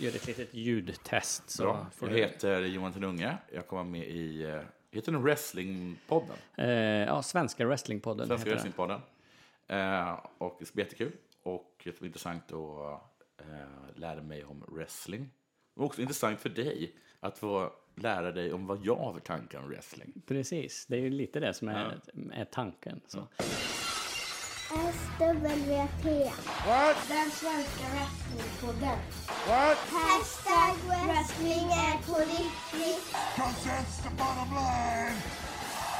gör ett litet ljudtest. Så Bra. Jag heter Johan Tenunge. Jag kommer med i eh, heter den Wrestlingpodden. eh, ja, Svenska Wrestlingpodden Svenska. Wrestlingpodden. Eh, och det ska bli jättekul. Och det var intressant att eh, lära mig om wrestling. Och också intressant för dig att få lära dig om vad jag har för tankar om wrestling. Precis, det är ju lite det som är, är tanken. Så. SWT. Den svenska wrestlingpodden. Hashtag wrestling är på riktigt. Cause that's the bottom line.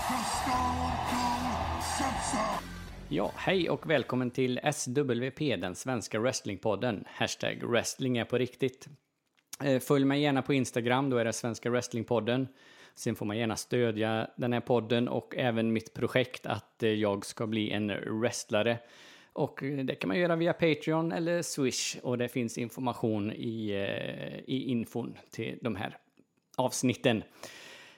Cause Stone Cold so. Ja, hej och välkommen till SWP, den svenska wrestlingpodden. Hashtag wrestling är på riktigt. Eh, Följ mig gärna på Instagram, då är det Svenska Wrestlingpodden. Sen får man gärna stödja den här podden och även mitt projekt att eh, jag ska bli en wrestlare. Och eh, det kan man göra via Patreon eller Swish och det finns information i, eh, i infon till de här avsnitten.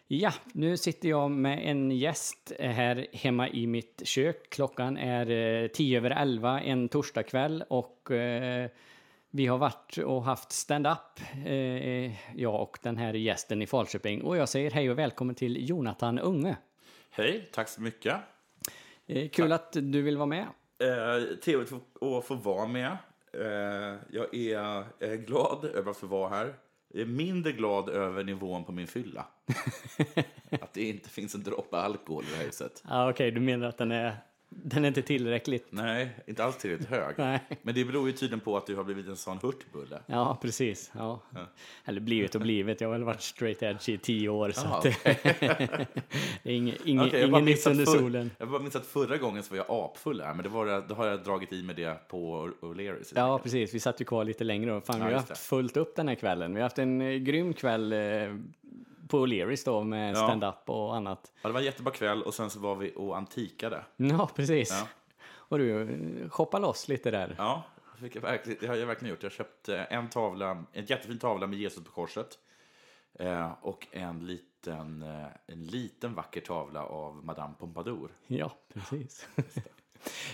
Ja, nu sitter jag med en gäst här hemma i mitt kök. Klockan är eh, tio över elva en torsdagkväll och eh, vi har varit och haft stand-up, eh, jag och den här gästen i Falköping. Och jag säger hej och välkommen till Jonathan Unge. Hej, tack så mycket. Eh, kul att du vill vara med. Eh, trevligt att få vara med. Eh, jag är eh, glad över att få vara här. Jag är mindre glad över nivån på min fylla. att det inte finns en droppe alkohol i det här huset. Ah, Okej, du menar att den är, den är inte tillräckligt? Nej, inte alls tillräckligt hög. Nej. Men det beror ju tydligen på att du har blivit en sån hurtbulle. Ja, precis. Ja. Eller blivit och blivit. Jag har väl varit straight edge i tio år. Så Jaha, att, det är ing, ing, bara ingen nytt under solen. Jag bara minns att förra gången så var jag apfull här, men det var, då har jag dragit i med det på O'Learys. Ja, precis. Vi satt ju kvar lite längre. Och fan, Ja, vi har haft det. fullt upp den här kvällen. Vi har haft en eh, grym kväll eh, på O'Learys då med Ja. stand-up och annat. Ja, det var en jättebra kväll och sen så var vi och antikade. Ja, precis. Ja. Och du, eh, shoppa loss lite där. Ja, det fick jag verkligen, det har jag verkligen gjort. Jag köpte en tavla, en jättefin tavla med Jesus på korset. Eh, och en liten, eh, en liten vacker tavla av Madame Pompadour. Ja, precis.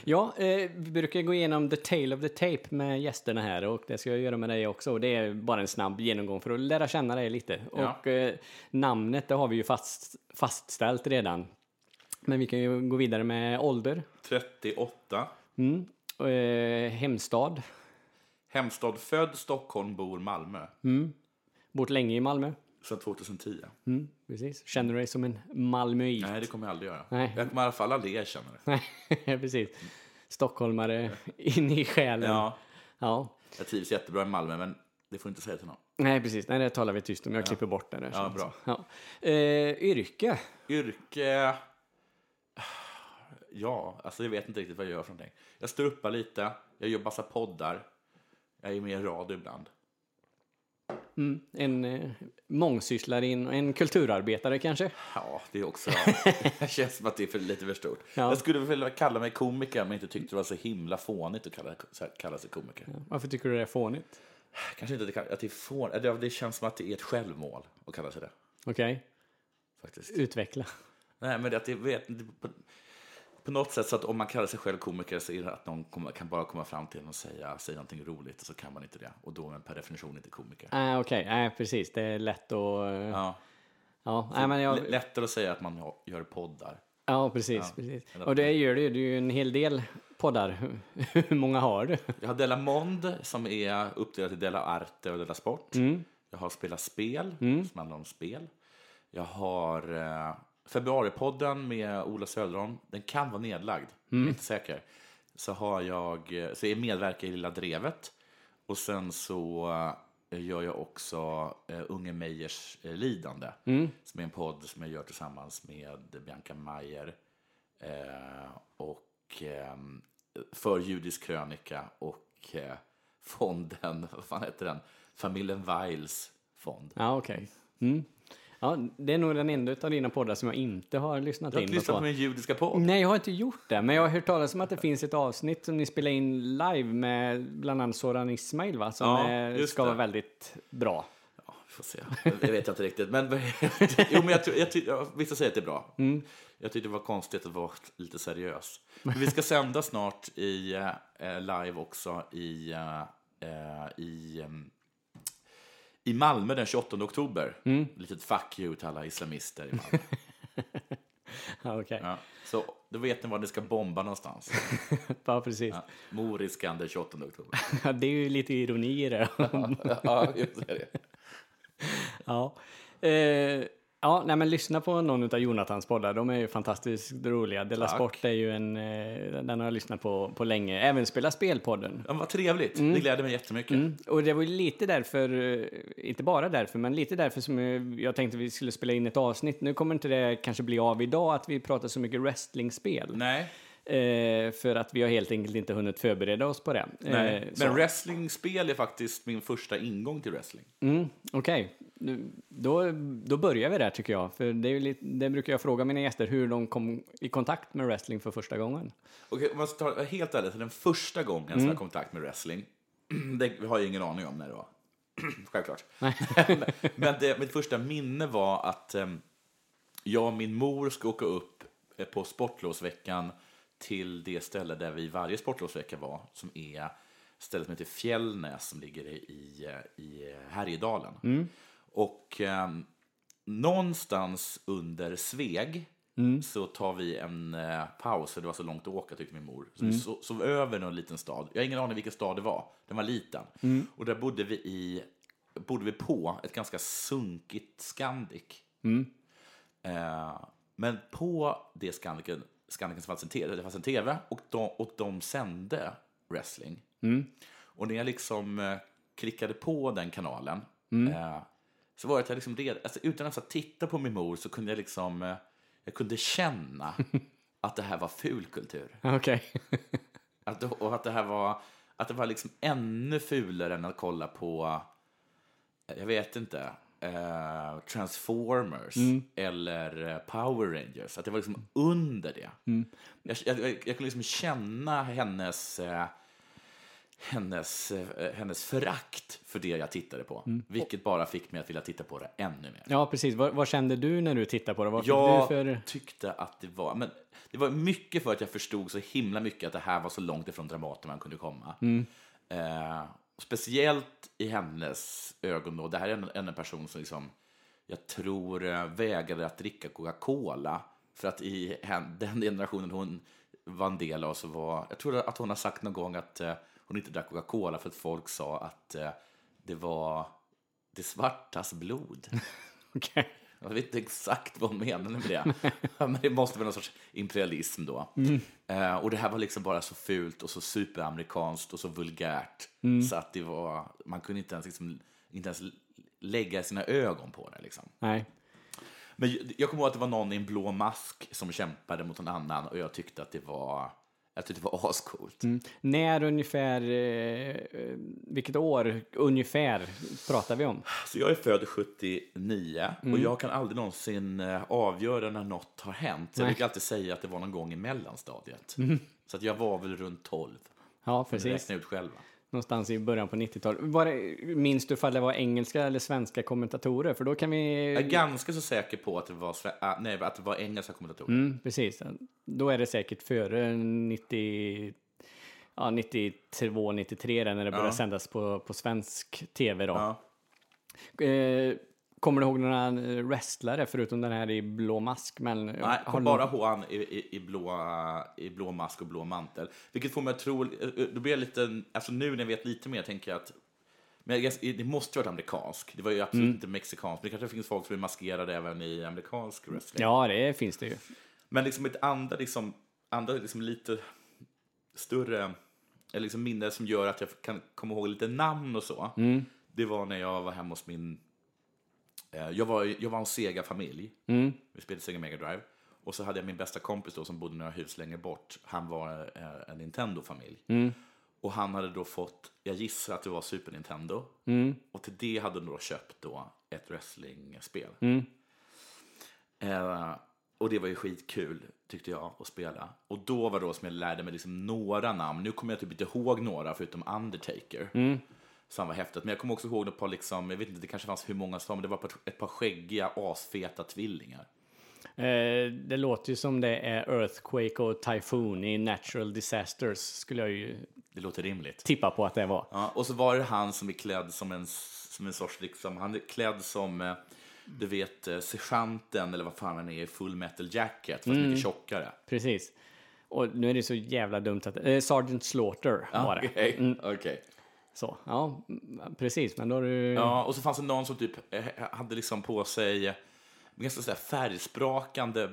Ja, eh, vi brukar gå igenom the tale of the tape med gästerna här och det ska jag göra med dig också. Och det är bara en snabb genomgång för att lära känna dig lite. Ja. Och eh, namnet, det har vi ju fast, fastställt redan. Men vi kan ju gå vidare med ålder, 38. eh, hemstad, Hemstad född, Stockholm, bor Malmö. bort länge i Malmö. Sedan 2010. Mm, precis. Känner du dig som en malmöit? Nej, det kommer jag aldrig göra. Nej. Jag kommer i alla fall aldrig erkänna det. Nej, precis. Stockholmare in i själen. Ja, ja. jag trivs jättebra i Malmö, men det får inte säga till någon. Nej, precis. Nej, det talar vi tyst om. Jag klipper bort det där. Ja, bra. Ja. Eh, yrke? Yrke... Ja, alltså jag vet inte riktigt vad jag gör för någonting. Jag står uppa lite, jag gör massa poddar. Jag är med i radio ibland. En eh, mångsysslare, in, en kulturarbetare kanske? Ja, det är också... det känns som att det är för, lite för stort. Ja. Jag skulle vilja kalla mig komiker, men inte tyckte det var så himla fånigt att kalla, kalla sig komiker. Varför tycker du det är fånigt? Kanske inte att det, att det är fån, det, känns som att det är ett självmål att kalla sig det. Okej, Faktiskt. utveckla. Nej, men att det, vet, det, på, något sätt så att om man kallar sig själv komiker så är det att någon kan bara komma fram till en och säga, säga någonting roligt och så kan man inte det. Och då är man per definition inte komiker. Ah, Okej, nej precis. Det är lätt att... Ja, Ja. ja nej, men jag, Lättare att säga att man gör poddar. ja precis. precis. Och det gör du ju. Du är ju en hel del poddar. Hur många har du? Jag har Della Monde som är uppdelat i Della Arte och Della Sport. Jag har Spela Spel som handlar om spel. Jag har eh, Februaripodden med Ola Söderholm. Den kan vara nedlagd, jag är inte säker. Så har jag, så jag medverkar i Lilla Drevet. Och sen så eh, gör jag också eh, Unge Meijers eh, Lidande. Som är en podd som jag gör tillsammans med Bianca Mayer. Eh, och eh, för judisk krönika och eh, fonden, vad fan heter den? Familjen Weils fond. Ja, okej. Mm. Ja, det är nog den enda av dina poddar som jag inte har lyssnat Jag har in inte lyssnat på min judiska podd. Nej, jag har inte gjort det. Men jag har hört talas om att det finns ett avsnitt som ni spelar in live med bland annat Soran Ismail, va? Som Ja, är, ska det. vara väldigt bra. Ja, vi får se. Det vet jag inte riktigt. Men, jo, men jag, tror- jag, ty- ja, vissa säger att det är bra. Jag tyckte det var konstigt att vara lite seriös. Men vi ska sända snart i, eh, live också i, eh, eh, i, em, i Malmö den 28 oktober. Litet fuck you till alla islamister i Malmö. Ja, okej. ja. Så då vet ni var ni ska bomba någonstans. Ja, precis. Ja. Moriskan den 28 oktober. Ja, det är ju lite ironi i det. ja, just det. Ja. Eh, ja, nej men lyssna på någon av Jonathans poddar. De är ju fantastiskt roliga. Della. Sport är ju en, eh, den har jag lyssnat på, på länge. Även Spela Spelpodden. Ja, vad trevligt. Det gläder mig jättemycket. Mm. Och det var ju lite därför, eh, inte bara därför, men lite därför som jag- jag tänkte vi skulle spela in ett avsnitt. Nu kommer inte det kanske bli av idag att vi pratar så mycket wrestlingspel. Nej, Eh, för att vi har helt enkelt inte hunnit förbereda oss på det. Eh, så- Men wrestlingspel är faktiskt min första ingång till wrestling. Mm, Okej, Nu- då, då börjar vi där tycker jag. För det, är lite, det brukar jag fråga mina gäster, hur de kom i kontakt med wrestling för första gången. Okej, om jag ska ta helt ärligt, den första gången som jag Mm. kom i kontakt med wrestling, det har jag ingen aning om när det var. Självklart. Men det, mitt första minne var att em, jag och min mor ska åka upp eh, på sportlovsveckan till det ställe där vi varje sportlovsvecka var, som är stället som heter Fjällnäs som ligger i, i, eh, i Härjedalen. Och em, någonstans under Sveg så tar vi en eh, paus, för det var så långt att åka tyckte min mor. Så vi so- sov över någon liten stad. Jag har ingen aning vilken stad det var. Den var liten. Och där bodde vi i, bodde vi på ett ganska sunkigt Scandic. Eh, men på det Scandicen, Scandicen så fanns en tv, det fanns en tv och de, och de sände wrestling. Och när jag liksom eh, klickade på den kanalen eh, så var det att jag liksom redan, alltså, utan att titta på min mor så kunde jag liksom, eh, jag kunde känna att det här var fulkultur. Okej. Att, och att det här var, att det var liksom ännu fulare än att kolla på, eh, jag vet inte, eh, Transformers eller eh, Power Rangers. Att det var liksom under det. Jag, jag, jag kunde liksom känna hennes, eh, hennes, hennes förakt för det jag tittade på. Vilket bara fick mig att vilja titta på det ännu mer. Ja, precis. Vad, vad kände du när du tittade på det? Vad Jag för... tyckte att det var, men det var mycket för att jag förstod så himla mycket att det här var så långt ifrån Dramaten man kunde komma. Eh, speciellt i hennes ögon då, det här är en, en person som liksom, jag tror eh, vägrade att dricka Coca-Cola för att i den generationen hon var en del av så var, jag tror att hon har sagt någon gång att eh, hon inte drack Coca-Cola för att folk sa att eh, det var det svartas blod. Okej. Jag vet inte exakt vad hon menade med det. Men det måste vara någon sorts imperialism då. Eh, och det här var liksom bara så fult och så superamerikanskt och så vulgärt. Så att det var, man kunde inte ens, liksom, inte ens lägga sina ögon på det. Liksom. Nej. Men jag- jag kommer ihåg att det var någon i en blå mask som kämpade mot någon annan och jag tyckte att det var, jag tyckte det var ascoolt. När ungefär, eh, eh, vilket år ungefär pratar vi om? Så jag är född 79 och jag kan aldrig någonsin eh, avgöra när något har hänt. Jag Nej. brukar alltid säga att det var någon gång i mellanstadiet. Så att jag var väl runt 12. Ja, precis. Räkna ut själva. Någonstans i början på 90-talet. Var det, minns du ifall det var engelska eller svenska kommentatorer? För då kan vi... Jag är ganska så säker på att det var, äh, nej, att det var engelska kommentatorer. Mm, precis. Då är det säkert före 90, ja, 92, 93 där, när det började Ja. sändas på, på svensk tv. Då. Ja. Eh, kommer du ihåg några eh, wrestlare förutom den här i blå mask? Men, Nej, har kom bara ihåg han i, i, i, blå, i blå mask och blå mantel. Vilket får mig att tro, eh, då blir jag lite, alltså nu när jag vet lite mer tänker jag att men jag guess, det måste ju varit amerikansk. Det var ju absolut inte mexikansk. Men det kanske finns folk som är maskerade även i amerikansk wrestling. Ja, det finns det ju. Men liksom ett andra, liksom, andra liksom lite större eller liksom minne som gör att jag kan komma ihåg lite namn och så. Det var när jag var hemma hos min... Eh, jag, var, jag var en Sega-familj. Vi spelade Sega Mega Drive. Och så hade jag min bästa kompis då som bodde några hus längre bort. Han var eh, en Nintendo-familj. Och han hade då fått, jag gissar att det var Super Nintendo. Och till det hade han då köpt då ett wrestlingspel. Eh, och det var ju skitkul, tyckte jag, att spela. Och då var det då som jag lärde mig liksom några namn. Nu kommer jag typ inte ihåg några, förutom Undertaker. Som var häftigt. Men jag kommer också ihåg ett par, liksom, jag vet inte, det kanske fanns hur många som, men det var ett par- skäggiga, asfeta tvillingar. Eh, det låter ju som det är Earthquake och Typhoon i Natural Disasters, skulle jag ju Det låter rimligt. tippa på att det var. Ja, och så var det han som är klädd som en Som en sorts, liksom, han är klädd som, eh, du vet, eh, sergeanten eller vad fan han är i Full Metal Jacket, fast mycket tjockare. Precis. Och nu är det så jävla dumt att... Eh, Sergeant Slaughter var det. Okej, okej. Så, ja, mm, precis. Men då har du... Ja, och så fanns det någon som typ eh, hade liksom på sig eh, ganska så färgsprakande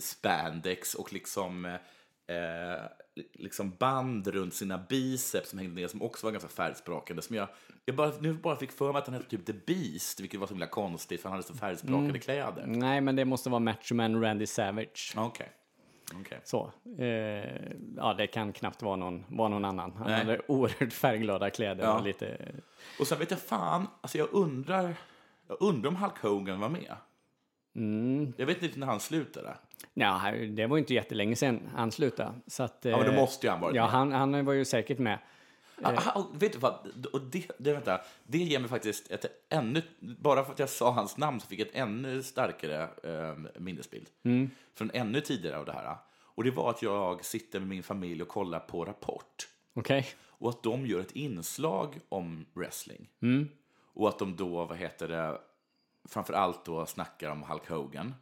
spandex och liksom, eh, liksom band runt sina biceps som hängde ner som också var ganska färgsprakande. Som jag, jag bara, nu bara fick för mig att han hette typ The Beast, vilket var så himla konstigt för han hade så färgsprakande kläder. Nej, men det måste vara Macho Man Randy Savage. Okej. Okej. Så. Eh, ja, det kan knappt vara någon, vara någon annan. Han Nej. hade oerhört färgglada kläder Ja. och lite... Och sen vet jag fan, alltså jag undrar, jag undrar om Hulk Hogan var med. Jag vet inte när han slutade. Ja, det var inte jättelänge sedan han slutade. Så att, Ja, men då eh, måste ju han varit Ja, med. han, han var ju säkert med. Ah, ah, och vet du vad? Och det, det, vänta, det ger mig faktiskt ett ännu... Bara för att jag sa hans namn så fick jag ett ännu starkare eh, minnesbild. Från ännu tidigare av det här. Och det var att jag sitter med min familj och kollar på Rapport. Okej? Och att de gör ett inslag om wrestling. Och att de då, vad heter det, framför allt då snackar om Hulk Hogan.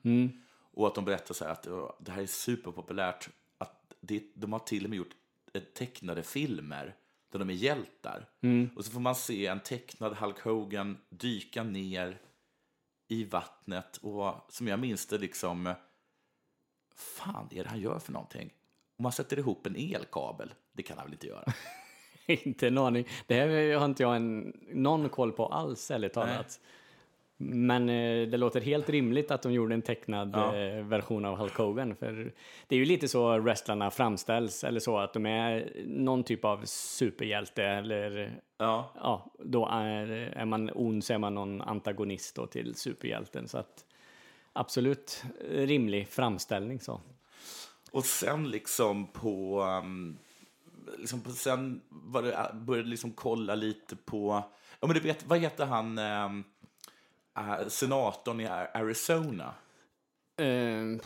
Och att de berättar så här att "Ja, det här är superpopulärt. Att det, de har till och med gjort eh, tecknade filmer där de är hjältar. Och så får man se en tecknad Hulk Hogan dyka ner i vattnet och som jag minns det liksom, fan är det han gör för någonting? Om man sätter ihop en elkabel, det kan han väl inte göra? inte en aning. Det här har inte jag en, någon koll på alls, ärligt talat. Men eh, det låter helt rimligt att de gjorde en tecknad Ja. eh, version av Hulk Hogan. För det är ju lite så wrestlarna framställs, eller så att de är någon typ av superhjälte eller Ja. ja, då är, är man ond så är man någon antagonist då till superhjälten. Så att absolut rimlig framställning så. Och sen liksom på... Um, liksom på sen var det, började liksom kolla lite på... Ja, men du vet, vad heter han? Um, senatorn i Arizona? Eh,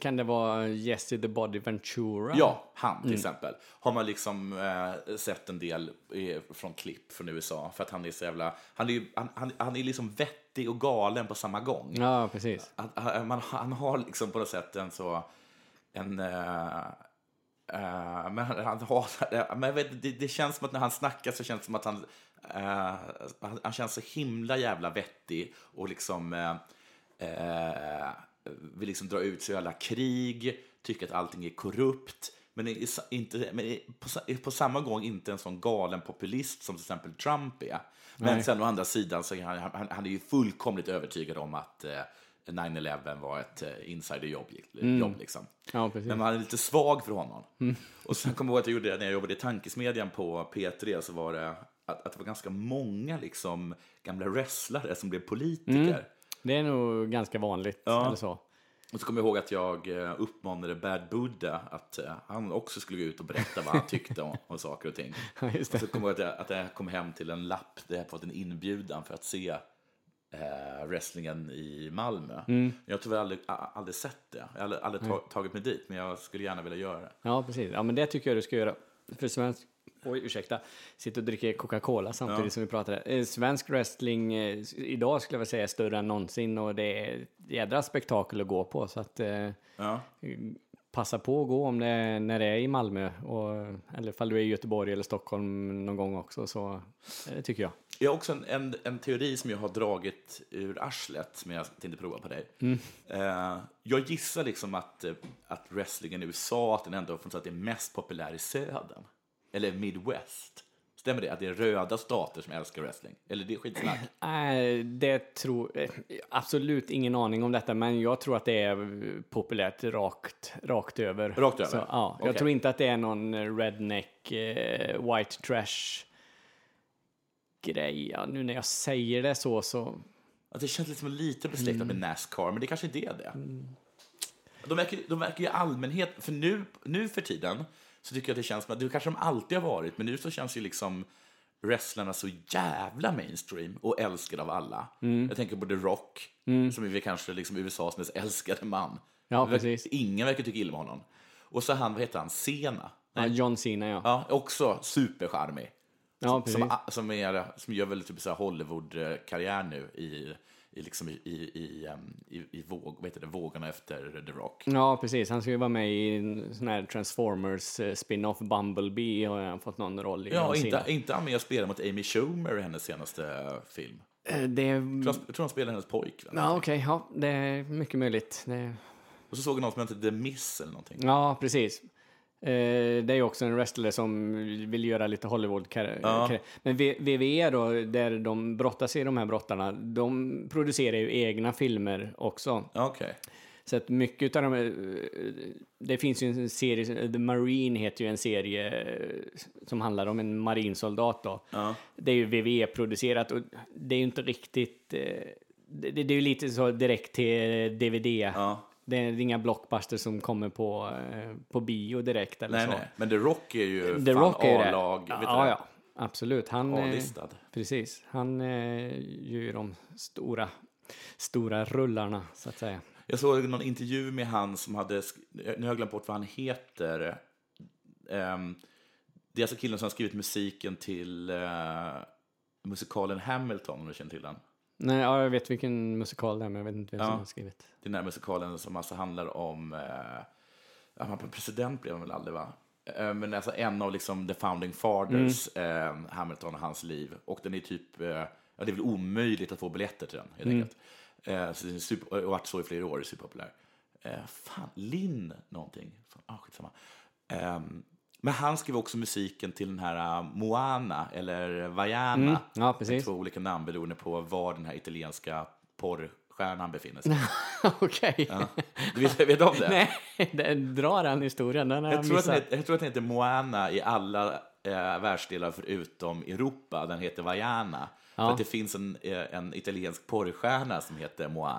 kan det vara Jesse the Body Ventura? Ja, han till exempel. Har man liksom eh, sett en del i, från klipp från USA. För att han är så jävla... Han är, han, han, han är liksom vettig och galen på samma gång. Ja, precis. Att, han, man, han har liksom på något sätt en så... En... eh, eh, men han, han har... Men jag vet, det, det känns som att när han snackar så känns det som att han... eh, han, han känns så himla jävla vettig och liksom... eh, vill liksom dra ut sig i alla krig, tycker att allting är korrupt. Men, är inte, men är på, på samma gång inte en sån galen populist som till exempel Trump är. Men Nej. sen å andra sidan så är han, han, han är ju fullkomligt övertygad om att 9-11 var ett eh, insiderjobb. Jobb, liksom. Ja. Men man är lite svag för honom. Och sen kommer jag ihåg att jag gjorde det när jag jobbade i Tankesmedjan på P3 så var det att, att det var ganska många liksom, gamla wrestlare som blev politiker. Det är nog ganska vanligt. Ja. Eller så. Och så kommer jag ihåg att jag eh, uppmanade Bad Buddha att eh, han också skulle gå ut och berätta vad han tyckte om, om saker och ting. Ja, Och så kommer jag ihåg att jag, att jag kom hem till en lapp där jag fått en inbjudan för att se eh, wrestlingen i Malmö. Mm. Jag har tyvärr aldrig, aldrig sett det. Jag har aldrig, aldrig ta, tagit mig dit, men jag skulle gärna vilja göra det. Ja, precis. Ja, men det tycker jag du ska göra. För svensk... Oj, ursäkta. Sitter och dricker Coca-Cola samtidigt Ja. som vi pratar. Eh, Svensk wrestling eh, idag skulle jag säga är större än någonsin och det är ett jädra spektakel att gå på. Så att eh, Ja. passa på att gå om det, när det är i Malmö. Och, eller ifall du är i Göteborg eller Stockholm någon gång också. Så eh, det tycker jag. Jag har också en, en, en teori som jag har dragit ur arslet som jag tänkte prova på dig. Eh, jag gissar liksom att, eh, att wrestlingen i USA att den ändå från att det är mest populär i södern. Eller Midwest. Stämmer det? Att det är röda stater som älskar wrestling? Eller det är skitsnack? Nej, det tror eh, absolut ingen aning om detta, men jag tror att det är populärt rakt, rakt över. Rakt över? Så, ja, jag Okej. tror inte att det är någon redneck, eh, white trash grej. Ja, nu när jag säger det så, så Att det känns liksom lite besläktat med Nascar, men det kanske inte är det. De, verkar, de verkar i allmänhet, för nu, nu för tiden så tycker jag att det känns som att det kanske de alltid har varit, men nu så känns ju liksom wrestlarna så jävla mainstream och älskad av alla. Jag tänker på The Rock, som är kanske liksom USAs mest älskade man. Ja, precis. Ingen verkar tycka illa om honom. Och så han, vad heter han, Sena? ja, John Cena ja. Ja, också supercharmig. Ja, som, som, är, som gör väl typ så Hollywood-karriär nu i, i, liksom i, i, i, i, i våg, vad heter det, vågorna efter The Rock. Ja, precis. Han ska ju vara med i en sån här Transformers eh, spin-off Bumblebee har han fått någon roll i. Ja, inte, inte han med och spelar mot Amy Schumer i hennes senaste film. Eh, Det... Jag tror han, spelar hennes pojkvän. Ja, okej. ja, det är mycket möjligt. Det... Och så såg jag någon som hette The Miss eller någonting. Ja, precis. Eh, det är också en wrestler som vill göra lite hollywood Ja. Men V- WWE då, där de brottas i de här brottarna, de producerar ju egna filmer också. Okej. Så att mycket av de här, eh, det finns ju en serie, The Marine heter ju en serie eh, som handlar om en marinsoldat då. Ja. Det är ju WWE-producerat och det är ju inte riktigt, eh, det, det är ju lite så direkt till DVD. Ja. Det är inga blockbusters som kommer på, eh, på bio direkt eller Nej, så. nej. Men The Rock är ju The fan. A-lag. Ja, det? ja, absolut. Han, eh, A-listad. precis. Han eh, gör ju de stora, stora rullarna, så att säga. Jag såg någon intervju med han som hade, nu har jag glömt bort vad han heter. Ehm, det är alltså killen som har skrivit musiken till musikalen Hamilton, om du känner till den. Nej, ja, jag vet vilken musikal det är, men jag vet inte vem som har skrivit. Det är den här musikalen som alltså handlar om, eh, ja, han president blev han väl aldrig va? Eh, men alltså en av liksom the founding fathers, eh, Hamilton och hans liv. Och den är typ, eh, ja, det är väl omöjligt att få biljetter till den helt enkelt. Eh, så det är super, och har varit så i flera år, är superpopulär. Eh, fan, Linn någonting. Fan, ah, skitsamma. Ehm, men han skrev också musiken till den här uh, Moana, eller Vaiana. Mm, ja, precis. Två olika namn beroende på var den här italienska porrstjärnan befinner sig. Okej. Ja. Du vet, vet om det? Nej, det drar den historien. Den jag, jag, tror att den jag tror att den heter Moana i alla eh, världsdelar förutom Europa. Den heter Vaiana. För att det finns en, eh, en italiensk porrstjärna som heter Moana.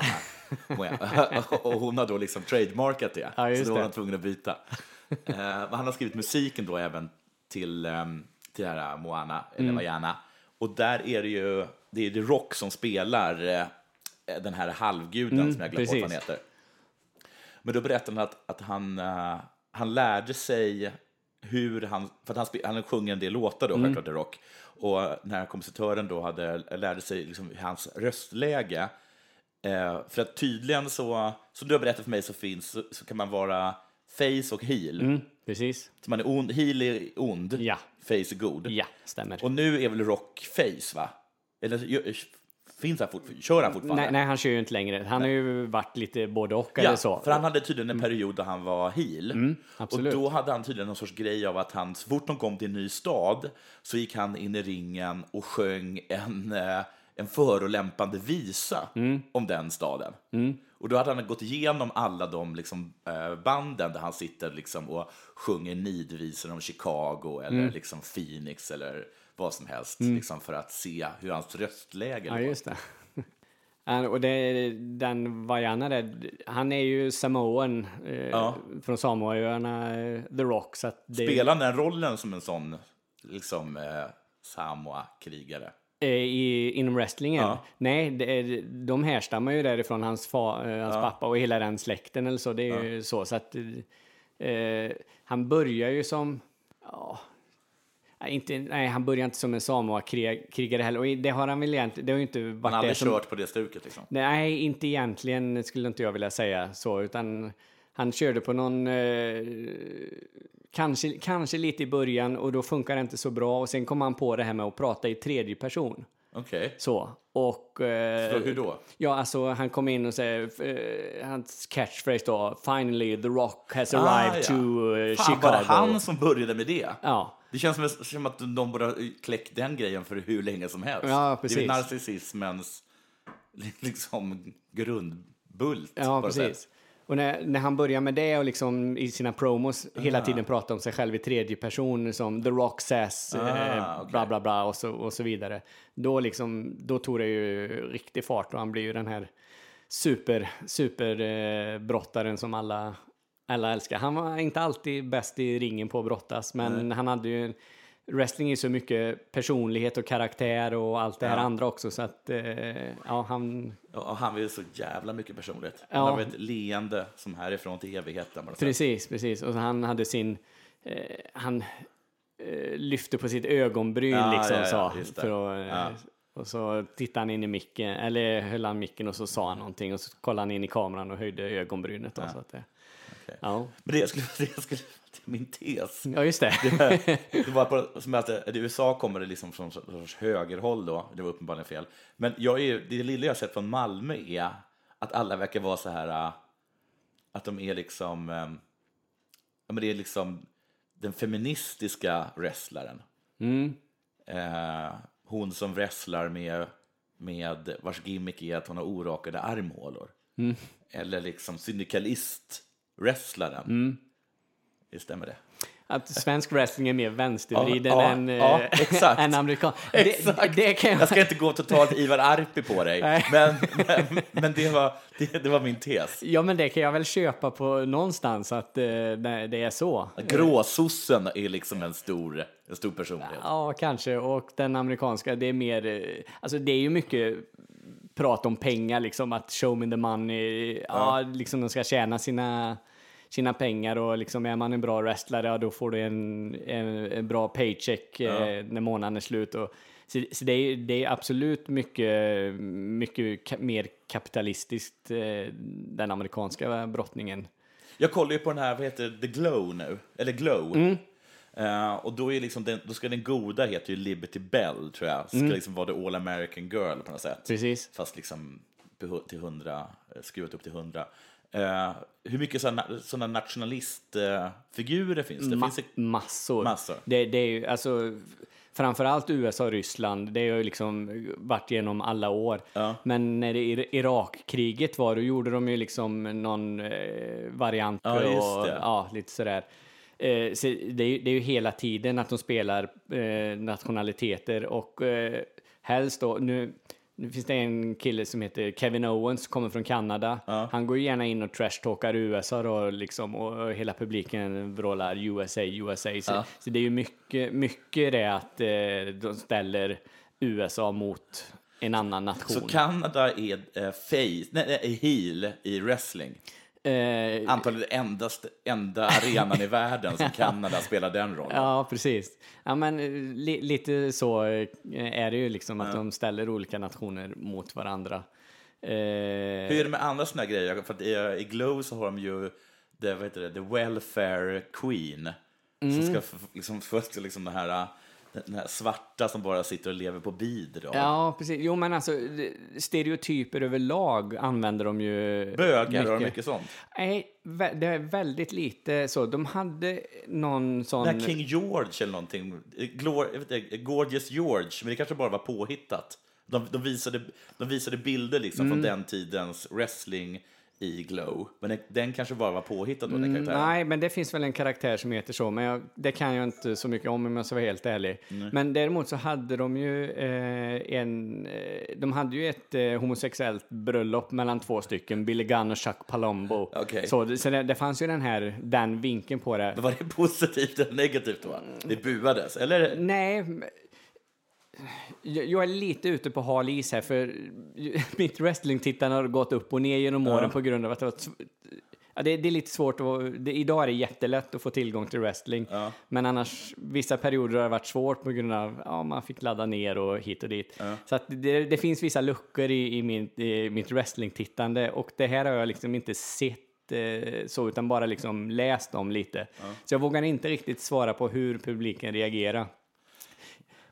Och hon har då liksom trademarkat det. Ja, så då var han tvungen att byta. Eh, han har skrivit musiken då även till, ehm, till här Moana, eller Mm. Och där är det ju det är The Rock som spelar eh, den här halvguden som jag glömt vad han Mm, heter. Men då berättade han att, att han, eh, han lärde sig hur han, för han, han sjunger en del låtar då, självklart, The Rock. Och den här kompositören då hade, lärde sig liksom hans röstläge. Eh, för att tydligen så, som du har berättat för mig så finns, så, så kan man vara face och heel. Mm, precis. Så man är ond, heel är ond, Ja. face är god. Ja, stämmer. Och nu är väl Rock face, va? Eller finns han fortfarande? Kör han fortfarande? Nej, nej, han kör ju inte längre. Han har ju varit lite både och Ja, eller så. för han hade tydligen en period där han var heel. och Mm, absolut. då hade han tydligen någon sorts grej av att han, så fort de kom till en ny stad så gick han in i ringen och sjöng en, eh, en förolämpande visa Mm. om den staden. Och då hade han gått igenom alla de liksom, eh, banden där han sitter liksom, och sjunger nidvisor om Chicago eller Mm. liksom Phoenix eller vad som helst, liksom, för att se hur hans röstläge Ja, var. just det. Och det, den Vaiana där, han är ju Samoan eh, Ja. från Samoaöarna, eh, The Rock. Så att det, Spelar han den rollen som en sån liksom, eh, Samoa-krigare? Eh, i, inom wrestlingen. Ja. Nej, det de härstammar ju därifrån hans, fa, eh, hans pappa och hela den släkten eller så. Det är ju så. så att, eh, han börjar ju som, ja, inte, nej, han börjar inte som en Samoa-krigare heller. Och det har han väl egentligen, det har ju inte varit Han har aldrig som, kört på det stuket liksom. Nej, inte egentligen skulle inte jag vilja säga så, utan han körde på någon, eh, kanske, kanske lite i början och då funkar det inte så bra och sen kom han på det här med att prata i tredje person. Okej. Så, och... Eh, Så hur då? Ja, alltså han kom in och säger, eh, hans catchphrase då, finally the rock has Ah, arrived ja. to eh, Fan, Chicago. var det han som började med det? Ja, Det känns som, att de borde ha kläckt den grejen för hur länge som helst. Ja, Det är precis. narcissismens liksom, grundbult. Ja, något sätt. Och när, när han börjar med det och liksom i sina promos hela Ah. tiden pratar om sig själv i tredje person som The Rock says, eh, Ah, okej. bla bla bla och så, och så vidare. Då liksom, då tog det ju riktig fart och han blir ju den här super, super eh, brottaren som alla, alla älskar. Han var inte alltid bäst i ringen på att brottas, men han hade ju Wrestling är så mycket personlighet och karaktär och allt det här Ja. andra också så att eh, ja, han Ja, han vill så jävla mycket personlighet. Ja. Han har ett leende som härifrån till evigheten. Precis, precis. Och han hade sin... Eh, han eh, lyfte på sitt ögonbryn Ja, liksom ja, så. För att, eh. Och så tittade han in i micken, eller höll han micken och så sa han någonting och så kollade han in i kameran och höjde ögonbrynet. Då, så att det, ja. Men det skulle, det skulle, det är min tes. ja, just det. Det var på, det, i USA kommer det liksom från sorts högerhåll då, det var uppenbarligen fel. Men jag är, det lilla jag har sett från Malmö är att alla verkar vara så här, äh, att de är liksom, äh, ja men det är liksom den feministiska wrestlaren. Eh, hon som wrestlar med, med vars gimmick är att hon har orakade armhålor. Eller liksom syndikalist-wrestlaren. Det stämmer det. Att svensk wrestling är mer vänstervriden Ja, ja, än, eh, ja, exakt. än amerikan. Det, Exakt. det kan jag... Jag ska inte gå totalt Ivar Arpi på dig, Nej. men, men, men det, var, det, det var min tes. Ja, men det kan jag väl köpa på någonstans att eh, det det är så. Gråsossen är liksom en stor, en stor personlighet. Ja, kanske. Och den amerikanska, det är mer... eh, Alltså det är ju mycket prat om pengar, liksom att show me the money. Ja, liksom de ska tjäna sina, sina pengar och liksom är man en bra wrestlare, ja, då får du en, en, en bra paycheck eh, när månaden är slut. Och, så så det, är, det är absolut mycket, mycket ka- mer kapitalistiskt, eh, den amerikanska brottningen. Jag kollar ju på den här, vad heter The Glow nu, eller Glow. Mm. Eh, och då, är liksom den, då ska den goda heta ju Liberty Bell, tror jag. Ska liksom vara the all American girl på något sätt. Mm. Precis. Fast liksom till hundra, eh, skruvat upp till hundra. Eh, hur mycket sådana, nationalistfigurer finns det? Ma- finns det massor. Massor. Det, det är ju, alltså, framförallt USA och Ryssland, det har ju liksom varit genom alla år. Ja. Men när det Ir- Irakkriget var, då gjorde de ju liksom någon eh, variant. Ja, just och. Ja, lite sådär. Eh, så det, är, ju- det är ju hela tiden att de spelar eh, nationaliteter och eh, helst då, nu, nu finns det en kille som heter Kevin Owens, kommer från Kanada. Han går ju gärna in och trashtalkar USA då, liksom, och, hela publiken vrålar USA, USA. Så, så det är ju mycket, mycket det att eh, de ställer USA mot en annan nation. Så Kanada är eh, face, nej, nej, är heel i wrestling. Eh, Antagligen enda, enda arenan i världen som Kanada spelar den rollen. Ja, precis. Ja, men eh, li, lite så eh, är det ju liksom att de ställer olika nationer mot varandra. Eh, Hur är det med andra här grejer? För i, i Glow så har de ju det, vad heter det, the welfare queen. Mm. Som ska liksom, först liksom den här, den här svarta som bara sitter och lever på bidrag. Ja, precis. Jo, men alltså stereotyper överlag använder de ju Bögar, har de mycket sånt? Nej, det är väldigt lite så. De hade någon sån... Den här King George eller någonting, Glor, jag vet inte, Gorgeous George, men det kanske bara var påhittat. De, de, visade, de visade bilder liksom Mm. från den tidens wrestling i Glow. Men den, den kanske bara var påhittad då, den karaktären. Mm, Nej, men det finns väl en karaktär som heter så, men jag, det kan jag inte så mycket om om jag ska vara helt ärlig. Men däremot så hade de ju eh, en, eh, de hade ju ett eh, homosexuellt bröllop mellan två stycken, Billy Gunn och Chuck Palumbo. Okej. Så, så det, det fanns ju den här, den vinkeln på det. Men var det positivt eller negativt då? Det buades, eller? Nej, jag är lite ute på hal is här, för mitt wrestlingtittande har gått upp och ner genom åren på grund av att det var Ja, det, det är lite svårt att, det, idag är det jättelätt att få tillgång till wrestling. Men annars, vissa perioder har det varit svårt på grund av ja, man fick ladda ner och hit och dit. Så att det, det finns vissa luckor i, i, min, i mitt wrestlingtittande och det här har jag liksom inte sett eh, så, utan bara liksom läst om lite. Så jag vågar inte riktigt svara på hur publiken reagerar.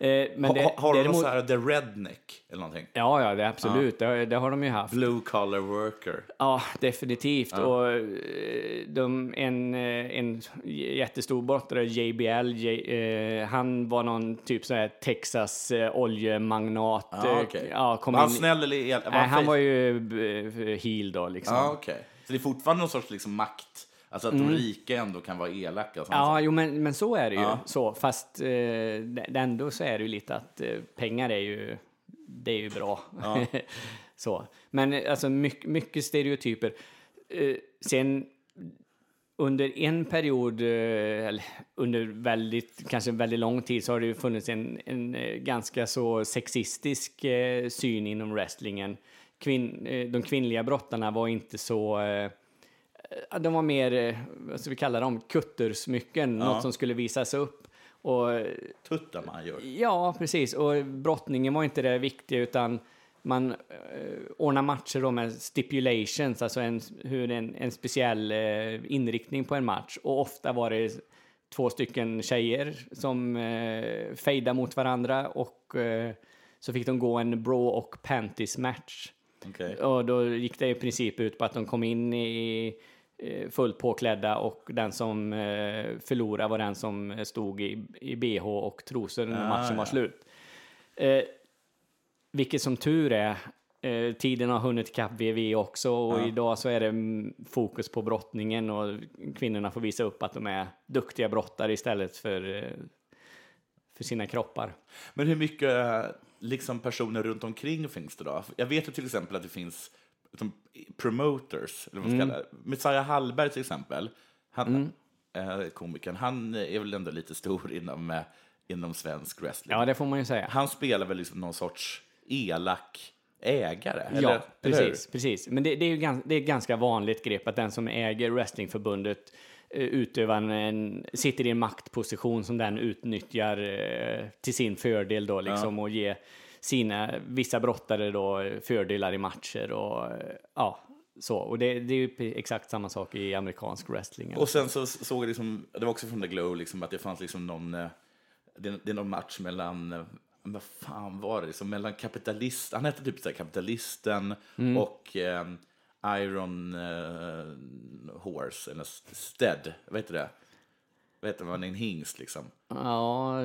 Eh, men Ha, det, ha, har de däremot- någon så här The Redneck eller någonting? Ja, ja, det, absolut. Det, det har de ju haft. Blue collar worker. Ja, definitivt. Och eh, de, en, eh, en jättestor brottare, JBL, J, eh, han var någon typ så här Texas eh, oljemagnat. Ah, eh, okej. ja, kom Var han in- snäll eller el- var Nej, han var ju heel då liksom. Ja, okej. Så det är fortfarande någon sorts liksom makt, alltså att de rika ändå kan vara elaka? och sånt. Mm. Ja, jo, men, men så är det ju. Ja. Så, fast eh, ändå så är det ju lite att eh, pengar är ju, det är ju bra. så. Men alltså mycket, mycket stereotyper. Eh, sen under en period, eh, eller under väldigt, kanske väldigt lång tid, så har det ju funnits en, en eh, ganska så sexistisk eh, syn inom wrestlingen. Kvinn, eh, de kvinnliga brottarna var inte så... Ja, de var mer, eh, vad ska vi kalla dem, kuttersmycken, något som skulle visas upp. Och Tuttar man gör. Ja, precis. Och brottningen var inte det viktiga, utan man eh, ordnar matcher då med stipulations, alltså en, hur en, en speciell eh, inriktning på en match. Och ofta var det två stycken tjejer som eh, fejdade mot varandra och eh, så fick de gå en bro och panties match. Okej. Och då gick det i princip ut på att de kom in i fullt påklädda och den som eh, förlorade var den som stod i, i bh och trosor när Ah, matchen var ja. slut. Eh, vilket som tur är, eh, tiden har hunnit ikapp VV också och Ja. idag så är det mm, fokus på brottningen och kvinnorna får visa upp att de är duktiga brottare istället för, eh, för sina kroppar. Men hur mycket eh, liksom, personer runt omkring finns det då? Jag vet ju till exempel att det finns som promoters, eller vad man ska kalla det. Messiah Hallberg till exempel, han, eh, komikern, han är väl ändå lite stor inom, eh, inom svensk wrestling. Ja, det får man ju säga. Han spelar väl liksom någon sorts elak ägare? Eller, ja, eller precis, precis. Men det, det är ju ganska, det är ett ganska vanligt grepp att den som äger wrestlingförbundet eh, utövar en, sitter i en maktposition som den utnyttjar eh, till sin fördel då liksom och ger sina, vissa brottare då fördelar i matcher och ja, så. Och det, det är ju exakt samma sak i amerikansk wrestling. Och sen så såg jag liksom, det var också från The Glow, liksom, att det fanns liksom någon, eh, det, det är någon match mellan, eh, vad fan var det, liksom, mellan kapitalist, han hette typ så här, kapitalisten och eh, Iron eh, Horse, eller Stead, vad heter det? Vad heter man, en hingst liksom. Ja,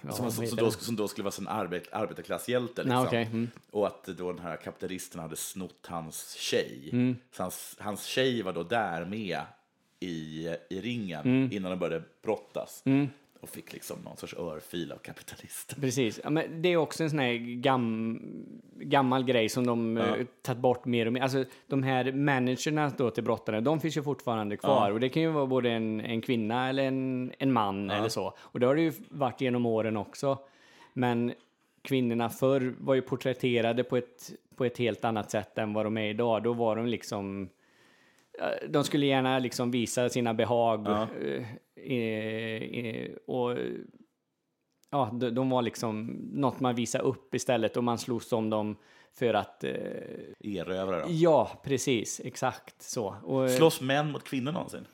ja Som, som, som, då, som då skulle vara en arbet, arbetarklasshjälte. Liksom. okej, mm. Och att då den här kapitalisten hade snott hans tjej. Mm. Så hans, hans tjej var då där med i, i ringen Mm. innan de började brottas. Och fick liksom någon sorts örfil av kapitalisten. Precis. Ja, men det är också en sån här gam, gammal grej som de Ja. ja. tagit bort mer och mer. Alltså de här managerna då till brottarna, de finns ju fortfarande kvar. Ja. Och det kan ju vara både en, en kvinna eller en, en man eller så. Och det har det ju varit genom åren också. Men kvinnorna förr var ju porträtterade på ett, på ett helt annat sätt än vad de är idag. Då var de liksom de skulle gärna liksom visa sina behag Ja. eh, eh, eh, och ja, de, de var liksom något man visade upp istället och man slogs om dem för att eh, Erövrare. då. ja, precis, exakt så. Och, eh, Slåss män mot kvinnor någonsin?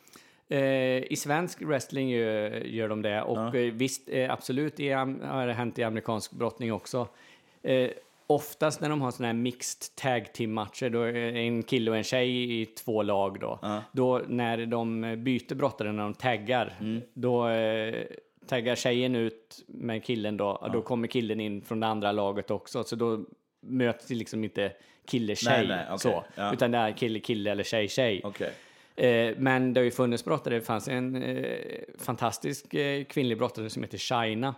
Eh, I svensk wrestling gör, gör de det och Ja. eh, visst, eh, absolut am- har det hänt i amerikansk brottning också. Oftast när de har såna här mixed tag team matcher, då är en kille och en tjej i två lag då. Då när de byter brottare, när de taggar, då eh, taggar tjejen ut med killen då, då kommer killen in från det andra laget också, så då möts det liksom inte kille-tjej okej. så, Ja. utan det är kille-kille eller tjej-tjej. Okej. Eh, men det har ju funnits brottare. Det fanns en eh, fantastisk eh, kvinnlig brottare som heter Shaina.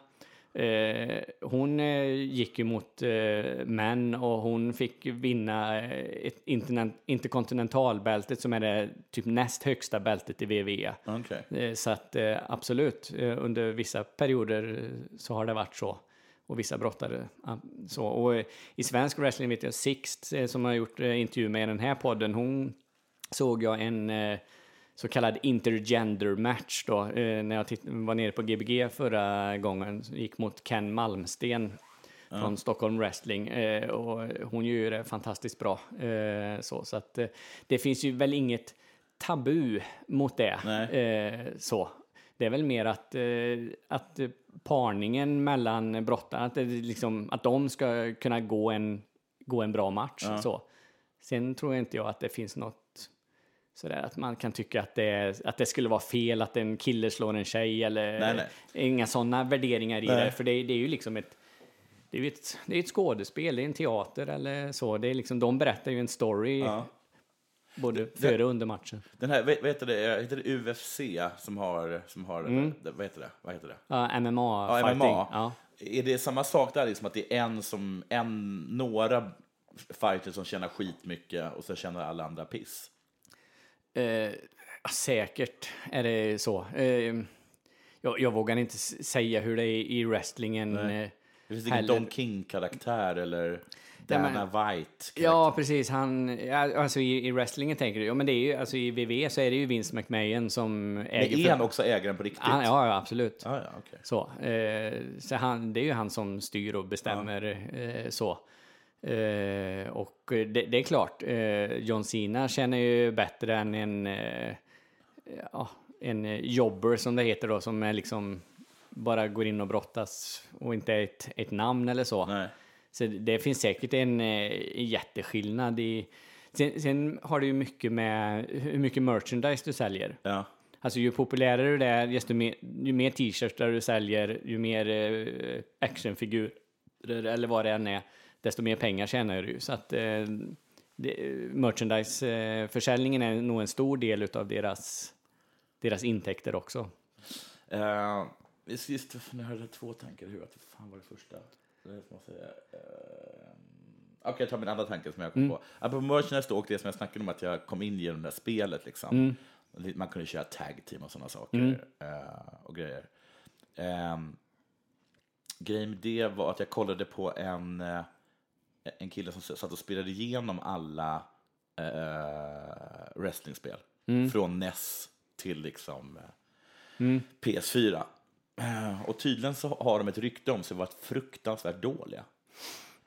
Eh, hon eh, gick ju mot eh, män och hon fick vinna ett interkontinentalbältet som är det typ näst högsta bältet i WWE. Okej. Eh, Så att absolut, under vissa perioder så har det varit så. Och vissa brottare så. Och i svensk wrestling vet jag Sixt som har gjort intervju med i den här podden, hon såg jag en så kallad intergender match då, eh, när jag var nere på Gbg förra gången, gick mot Ken Malmsten från Stockholm Wrestling eh, och hon gör det fantastiskt bra. Eh, så så att eh, det finns ju väl inget tabu mot det. Eh, så. Det är väl mer att, eh, att parningen mellan brottarna, att, liksom, att de ska kunna gå en, gå en bra match. Så. Sen tror jag inte jag att det finns något sådär att man kan tycka att det, att det skulle vara fel att en kille slår en tjej eller Nej, nej. inga sådana värderingar i Nej. det. För det, det är ju liksom ett det är ett, det är ett skådespel, det är en teater eller så. Det är liksom, de berättar ju en story Ja. både före och under matchen. Den här, vad heter det, heter det UFC som har, som har vad heter det? Vad heter det? Ja, MMA Ja, fighting. MMA. Ja. Är det samma sak där, liksom att det är en som, en, några fighters som tjänar skitmycket och så tjänar alla andra piss? Eh, ja, säkert är det så. Eh, jag, jag vågar inte säga hur det är i wrestlingen. Eh, Det finns ingen. Don King-karaktär eller... Dana White. Ja, precis. Han, ja, alltså i, i wrestlingen tänker du. Ja, men det är ju, alltså i WWE så är det ju Vince McMahon som äger... Men är han också ägaren på riktigt? Han, ja, ja, absolut. Ja, ja, okej. Så, eh, så han, det är ju han som styr och bestämmer eh, så. Eh, och det, det är klart, eh, John Cena känner ju bättre än en, eh, ja, en jobber som det heter då, som är liksom bara går in och brottas och inte är ett, ett namn eller så. Nej. Så det finns säkert en, eh, jätteskillnad i... Sen, sen har det ju mycket med hur mycket merchandise du säljer. Ja. Alltså ju populärare det är, desto mer, ju mer t-shirts du säljer, ju mer eh, actionfigurer eller vad det än är, desto mer pengar tjänar du. Så att eh, merchandise-försäljningen är nog en stor del av deras, deras intäkter också. Uh, just, nu hade jag två tankar i huvudet. Vad fan var det första? Det måste jag säga. Uh, Okej, jag tar min andra tanke som jag kom på. Apropå merchandise då, och det som jag snackade om att jag kom in genom det här spelet. Liksom. Man kunde köra tag team och sådana saker. eh, och grejer. Um, grejen med det var att jag kollade på en, eh, en kille som satt och spelade igenom alla uh, wrestlingspel. Från NES till liksom eh, PS4. Eh, och tydligen så har de ett rykte om sig vara fruktansvärt dåliga.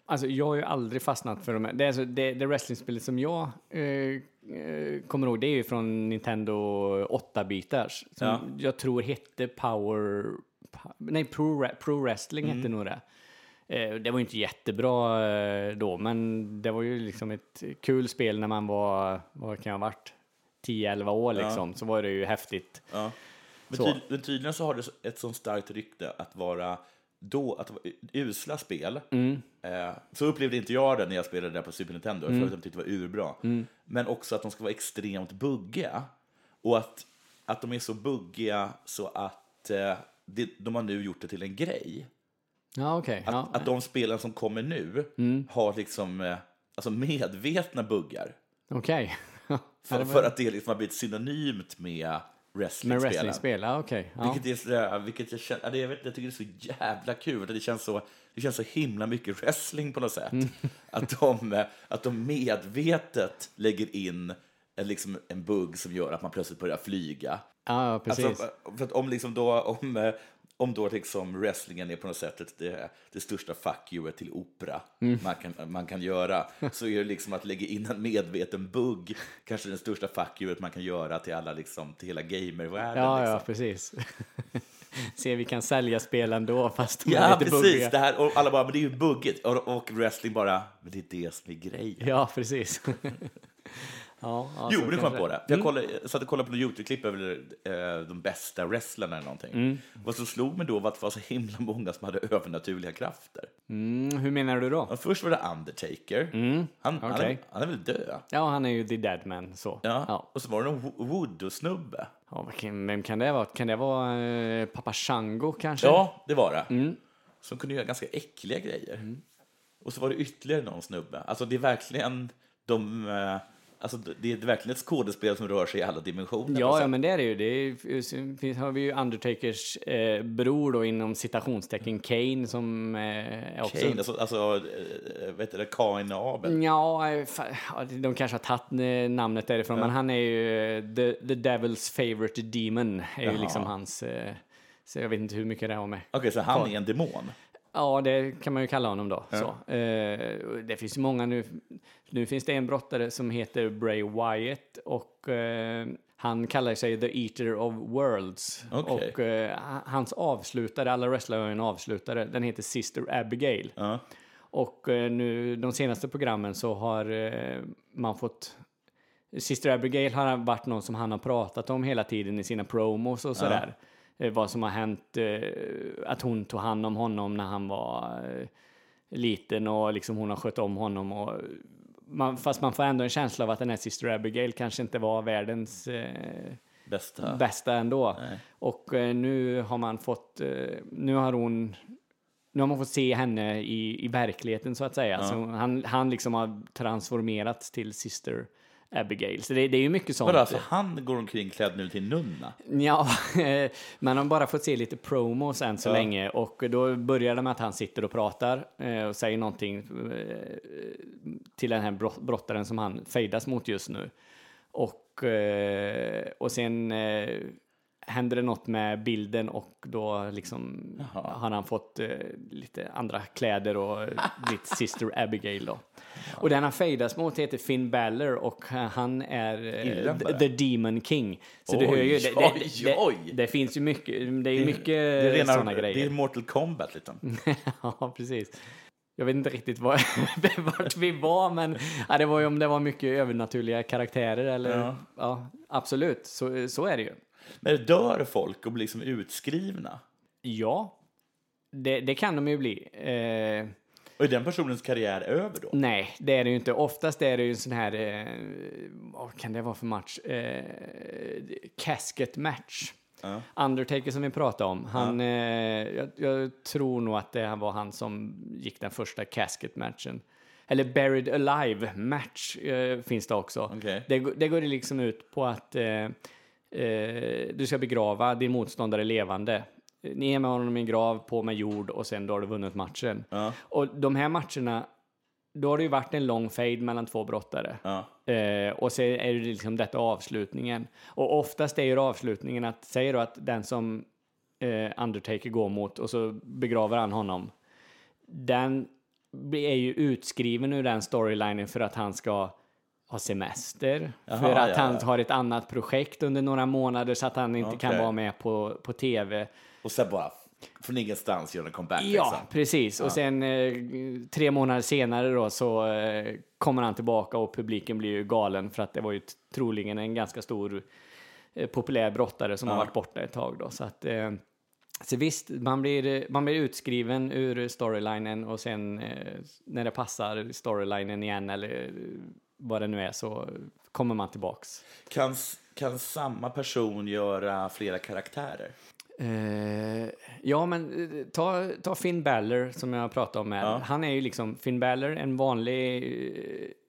Alltså jag har ju aldrig fastnat för de här. Det, är alltså, det, det wrestlingspelet som jag eh, eh, kommer ihåg, det är ju från Nintendo 8-bitars. Som Ja. jag tror hette Power... Pa- Nej, Pro, Pro Wrestling hette nog det. Eh, det var ju inte jättebra eh, då, men det var ju liksom ett kul spel när man var, vad kan jag ha varit, 10-11 år liksom. Så var det ju häftigt. Ja. Men, tyd, men tydligen så har det ett sånt starkt rykte att vara då, att vara usla spel. Eh, så upplevde inte jag det när jag spelade där på Super Nintendo, för att jag tyckte det var urbra. Men också att de ska vara extremt buggiga. Och att, att de är så buggiga så att eh, det, de har nu gjort det till en grej. Ja. Att, Ja. att de spelen som kommer nu har liksom eh, alltså medvetna buggar. Okej. För, för att det liksom har blivit synonymt med Med wrestlingspelen. wrestlingspel, ja okej. Ja. Vilket är sådär, vilket jag känner, jag, vet, jag tycker det är så jävla kul. Det känns så, det känns så himla mycket wrestling på något sätt. Mm. Att, de, eh, att de medvetet lägger in en, liksom, en bugg som gör att man plötsligt börjar flyga. Ja, precis. Alltså, för att om, liksom då, om, eh, om då liksom wrestlingen är på något sätt det, det största fuck you till opera Mm. man, kan, man kan göra, så är det liksom att lägga in en medveten bugg kanske den största fuck you man kan göra till alla liksom, till hela gamervärlden. Ja, liksom. ja, precis. Se, vi kan sälja spel ändå fast de är Ja, lite precis. buggiga. Det här, och alla bara, men det är ju buggigt. Och, och wrestling bara, men det är det som är grejen. Ja, precis. ja, Jo, nu kom på det. Jag, kollade, jag satt och kollade på YouTube-klipp över eh, de bästa wrestlarna eller någonting. Mm. Vad som slog mig då var att det var så himla många som hade övernaturliga krafter. Mm, hur menar du då? Ja, först var det Undertaker. Han, han, är, Mm. okej. han är väl död? Ja, han är ju the dead man, så. Ja. ja. Och så var det Wo- Voodoo-snubbe. Ja, vem kan det vara? Kan det vara eh, Pappa Shango kanske? Ja, det var det. Mm. Som kunde göra ganska äckliga grejer. Och så var det ytterligare någon snubbe. Alltså det är verkligen de... eh, Alltså det är verkligen ett skådespel som rör sig i alla dimensioner. Ja, något ja, men det är det ju. Det är, finns, har vi ju Undertakers eh, bror då inom citationstecken Kane som eh, också... Kane, alltså, alltså äh, vet du det, Kain Abel. Ja, eh, ja, de kanske har tagit eh, namnet därifrån, men han är ju eh, the, the Devil's favorite demon. är ju Jaha. liksom hans... Eh, så jag vet inte hur mycket det har med. Okej, så han är en demon? Ja, det kan man ju kalla honom då. Så. Eh, det finns många nu. Nu finns det en brottare som heter Bray Wyatt och eh, han kallar sig The Eater of Worlds. Okej. Och eh, ha- hans avslutare, alla wrestlare har en avslutare, den heter Sister Abigail. Ja. Och eh, nu de senaste programmen så har eh, man fått Sister Abigail har varit någon som han har pratat om hela tiden i sina promos och sådär. Eh, vad som har hänt, eh, att hon tog hand om honom när han var eh, liten och liksom hon har skött om honom. Och man, fast man får ändå en känsla av att den här Sister Abigail kanske inte var världens eh, Bästa? bästa ändå. Nej. Och eh, nu har man fått, eh, nu har hon, nu har man fått se henne i, i verkligheten så att säga. Så han, han liksom har transformerats till Sister Abigail. Så det, det är ju mycket sånt. Vadå, alltså han går omkring klädd nu till nunna? Ja, man har bara fått se lite promos än så Ja. länge och då börjar det med att han sitter och pratar eh, och säger någonting eh, till den här brott- brottaren som han fejdas mot just nu. Och, eh, och sen händer det något med bilden och då liksom har han fått eh, lite andra kläder och blivit Sister Abigail då. Och den han fejdas mot heter Finn Balor och han är eh, the, Demon King. Så du Oj, hör ju, det, oj, det, det, det finns ju mycket, det är mycket det är rena, sådana Det är grejer. Mortal Kombat liksom. ja, precis. Jag vet inte riktigt var, vart vi var, men ja, det var ju om det var mycket övernaturliga karaktärer eller ja, Ja. absolut, så, så är det ju. Men dör folk och blir liksom utskrivna? Ja, det, det kan de ju bli. Eh, Och är den personens karriär över då? nej, det är det ju inte. Oftast är det ju en sån här, eh, vad kan det vara för match? Eh, casket match. Ja. Undertaker som vi pratade om, han, eh, jag, jag tror nog att det var han som gick den första casket-matchen. Eller Buried Alive-match eh, finns det också. Okej. Det, går- det går liksom ut på att eh, eh, du ska begrava din motståndare levande. Ni är med honom i en grav, på med jord och sen då har du vunnit matchen. Ja. Och de här matcherna, då har det ju varit en lång fade mellan två brottare. Ja. Eh, och så är det liksom detta avslutningen. Och oftast är ju avslutningen att, säger du att den som eh, Undertaker går mot och så begraver han honom. Den är ju utskriven ur den storylinen för att han ska ha semester. Jaha, för att ja, han har ett annat projekt under några månader så att han inte kan Okej. vara med på, på tv. Och sen bara från ingenstans gör en comeback Ja, liksom. precis. Och sen eh, tre månader senare då så eh, kommer han tillbaka och publiken blir ju galen för att det var ju troligen en ganska stor eh, populär brottare som har varit borta ett tag då. Så att så visst, man blir, man blir utskriven ur storylinen och sen när det passar storylinen igen eller vad det nu är så kommer man tillbaks. Kan, kan samma person göra flera karaktärer? Eh, ja, men eh, ta, ta Finn Balor som jag pratade om här. Ja. Han är ju liksom Finn Balor, en vanlig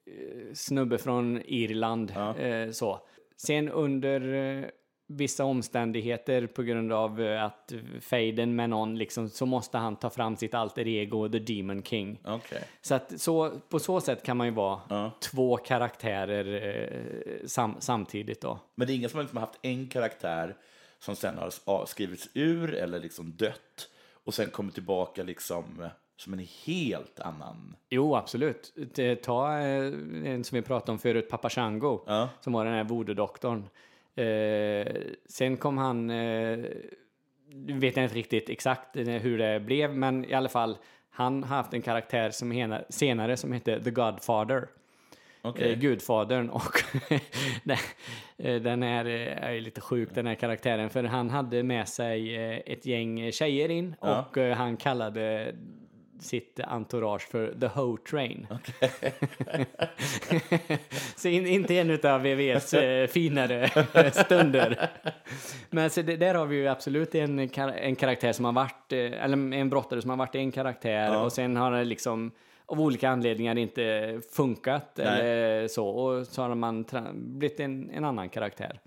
eh, snubbe från Irland. Ja. Eh, så. Sen under eh, vissa omständigheter på grund av eh, att fejden med någon liksom, så måste han ta fram sitt alter ego, The Demon King. Okej. Så att så, på så sätt kan man ju vara Ja. två karaktärer sam, samtidigt då. Men det är ingen som har liksom haft en karaktär som sen har skrivits ur eller liksom dött och sen kommer tillbaka liksom eh, som en helt annan... Jo, absolut. Ta eh, en som vi pratade om förut, Papa Shango, Ja. som var den här voodoo-doktorn. Eh, sen kom han, nu vet jag inte riktigt exakt hur det blev, men i alla fall, han har haft en karaktär som senare som heter The Godfather. Okej. Eh, Gudfadern och den- eh, den är, eh, lite sjuk den här karaktären för han hade med sig eh, ett gäng tjejer in Ja. och eh, han kallade sitt entourage för The Ho Train. så in, inte en utav VVs eh, finare stunder. Men så det, där har vi ju absolut en, en karaktär som har varit, eh, eller en brottare som har varit en karaktär Ja. och sen har det liksom av olika anledningar inte funkat Nej. eller så och så har man blivit en, en annan karaktär.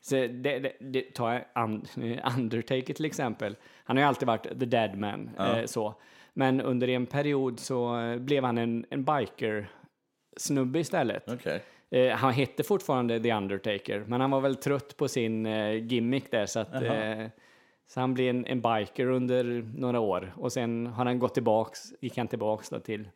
Så det, det, det, ta Un- Undertaker till exempel. Han har ju alltid varit the dead man. Eh, så. Men under en period så eh, blev han en, en biker-snubbe istället. Okej. Eh, han hette fortfarande The Undertaker, men han var väl trött på sin eh, gimmick där så att eh, så han blev en, en biker under några år och sen har han gått tillbaks, gick han tillbaks till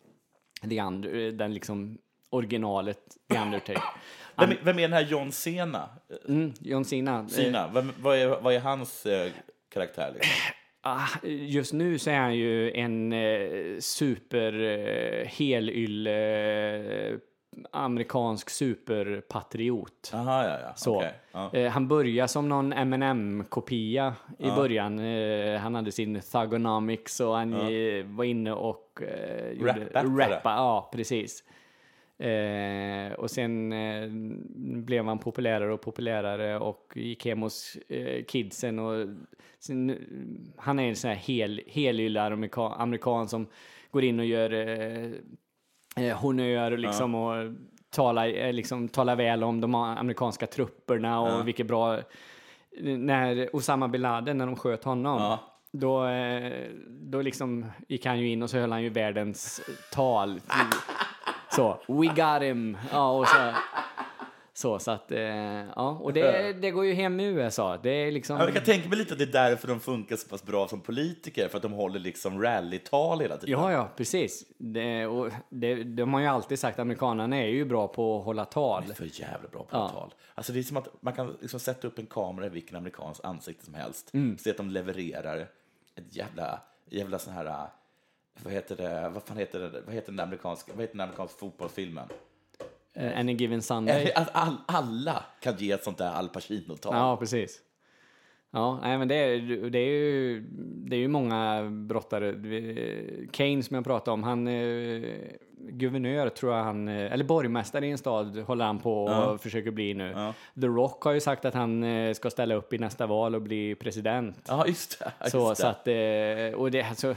The Under, eh, den liksom originalet The Undertaker. Vem, vem är den här John Cena? Mm, John Cena. Eh, Cena. Vem, vad, är, vad är hans eh, karaktär? Liksom? Ah, just nu så är han ju en eh, super eh, helyll eh, amerikansk superpatriot. Aha, ja, ja. Så. Okej, ja. Eh, han började som någon mm kopia i början. Eh, han hade sin Thugonomics och han eh, var inne och eh, gjorde- Rap-battade. rappa. Ja, precis. Eh, och sen eh, blev han populärare och populärare och gick hem hos eh, kidsen. Och sen, han är en sån här hel, helylle amerikan, amerikan som går in och gör eh, eh, honnör liksom och tala, eh, liksom, tala väl om de amerikanska trupperna och vilket bra... När Osama bin Laden, när de sköt honom, Ja. då, eh, då liksom gick han ju in och så höll han ju världens tal. Så, we got him! Ja, och så, så, så att, eh, ja, och det, det går ju hem i USA. Det är liksom... Jag kan tänka mig lite att det är därför de funkar så pass bra som politiker, för att de håller liksom rallytal hela tiden. Ja, ja, precis. Det, och det, de har ju alltid sagt att amerikanerna är ju bra på att hålla tal. För jävla bra på tal. Alltså det är som att man kan liksom sätta upp en kamera i vilken amerikans ansikte som helst. Mm. Se att de levererar ett jävla, jävla sån här, vad heter det, vad fan heter det, vad heter den amerikanska, vad heter den amerikanska fotbollsfilmen? Uh, any given Sunday. Att all, alla kan ge ett sånt där Al Pacino-tal. Ja, precis. Ja, nej, men det är, det är ju det är ju många brottare. Kane som jag pratade om, han eh, guvernör tror jag han, eh, eller borgmästare i en stad håller han på och försöker bli nu. The Rock har ju sagt att han eh, ska ställa upp i nästa val och bli president. Ja, just det. Just Så, det. så att, eh, och det, alltså,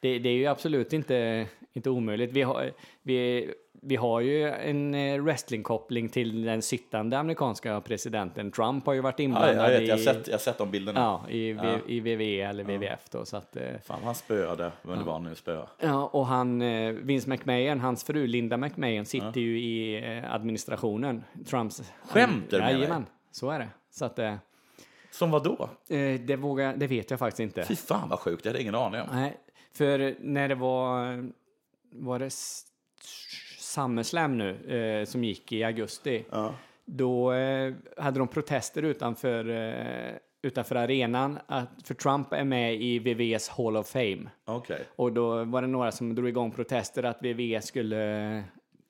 det, det är ju absolut inte, inte omöjligt. Vi har, vi, vi har ju en eh, wrestlingkoppling till den sittande amerikanska presidenten. Trump har ju varit ja, inblandad jag, vet, jag, har sett, jag har sett de bilderna. ja, i, v, i VVE eller VVF då. Så att, eh, Fan, han spöade, men det var nu spö. ja, och han, eh, Vince McMahon, hans fru Linda McMahon sitter ju i administrationen. Trumps... Skämtar du med mig? Jajamän, så är det. Så att, Som vad då? det, vågar, det vet jag faktiskt inte. Fy fan vad sjukt, jag hade ingen aning om. Nej, för när det var, var det SummerSlam nu eh, som gick i augusti, då eh, hade de protester utanför, eh, utanför arenan att, för Trump är med i VVS Hall of Fame. Okej. Och då var det några som drog igång protester att VVS skulle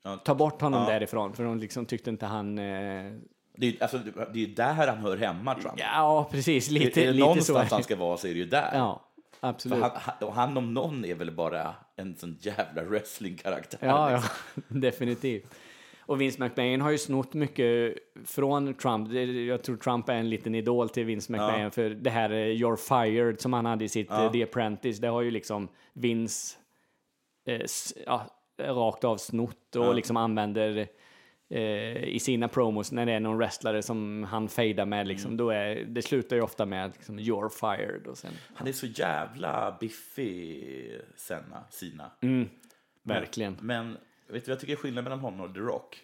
Ja. ta bort honom därifrån, för de liksom tyckte inte han... Eh, Det är ju alltså, det är ju där han hör hemma, Trump. ja, precis, lite, är det lite så. någonstans är det. han ska vara så är det ju där. Ja, absolut. han, och han om någon är väl bara en sån jävla wrestlingkaraktär. Ja, ja, liksom. definitivt. Och Vince McMahon har ju snott mycket från Trump. Jag tror Trump är en liten idol till Vince McMahon. För det här eh, You're fired som han hade i sitt eh, The Apprentice, det har ju liksom Vince eh, ja, rakt av snott och liksom använder eh, i sina promos när det är någon wrestlare som han fejdar med. Liksom, då är, det slutar ju ofta med liksom, You're fired. Och sen, Han är så jävla biffig, Senna, Sina. Mm. verkligen. Men vet du vad jag tycker är skillnaden mellan honom och The Rock?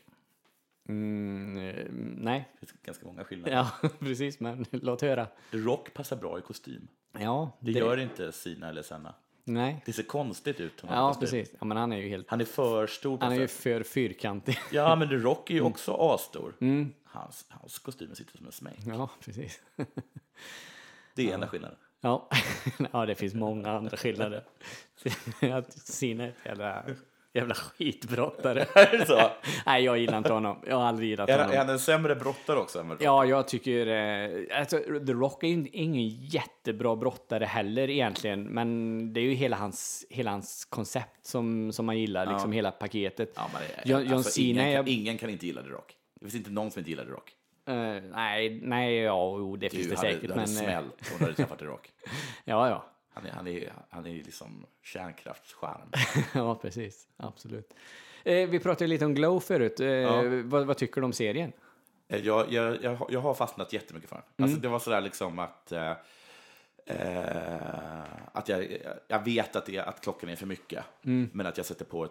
Mm, eh, nej, Det finns ganska många skillnader. ja precis, men låt höra. The Rock passar bra i kostym. Ja, Det, gör inte Sina eller Senna. Nej. Det ser konstigt ut. honom Ja, precis. Ja, men han är ju helt... Han är för stor. Han är ju för fyrkantig. Ja, men The Rock är ju också asstor. Mm. Hans, hans kostymer sitter som en smäck. Ja, precis. Det är enda skillnaden. Ja. ja, det finns många andra skillnader. Att ett jävla, jävla skitbrottare. Är det så? Nej, jag gillar inte honom. Jag har aldrig gillat Är, är honom. han en sämre brottare också? Än? Ja, jag tycker... Eh, alltså, The Rock är ju ingen jättebra brottare heller egentligen. Men det är ju hela hans, hela hans koncept som, som man gillar, liksom hela paketet. Ja, men John, John alltså, Cena ingen, är... kan, ingen kan inte gilla The Rock. Det finns inte någon som inte gillar The Rock. Eh, nej, nej, ja, jo, det finns Du det hade, säkert. du hade men, eh, smällt om du hade träffat The Rock. ja, ja. Han är, han är, han är liksom kärnkraftsstjärn. ja, precis. Absolut. Eh, vi pratade lite om Glow förut. Eh, vad, vad tycker du om serien? Eh, Jag, jag, jag, jag har fastnat jättemycket för den. Mm. Alltså, det var sådär liksom att... Eh, eh, att jag, jag vet att, det, att klockan är för mycket, Mm. men att jag sätter på ett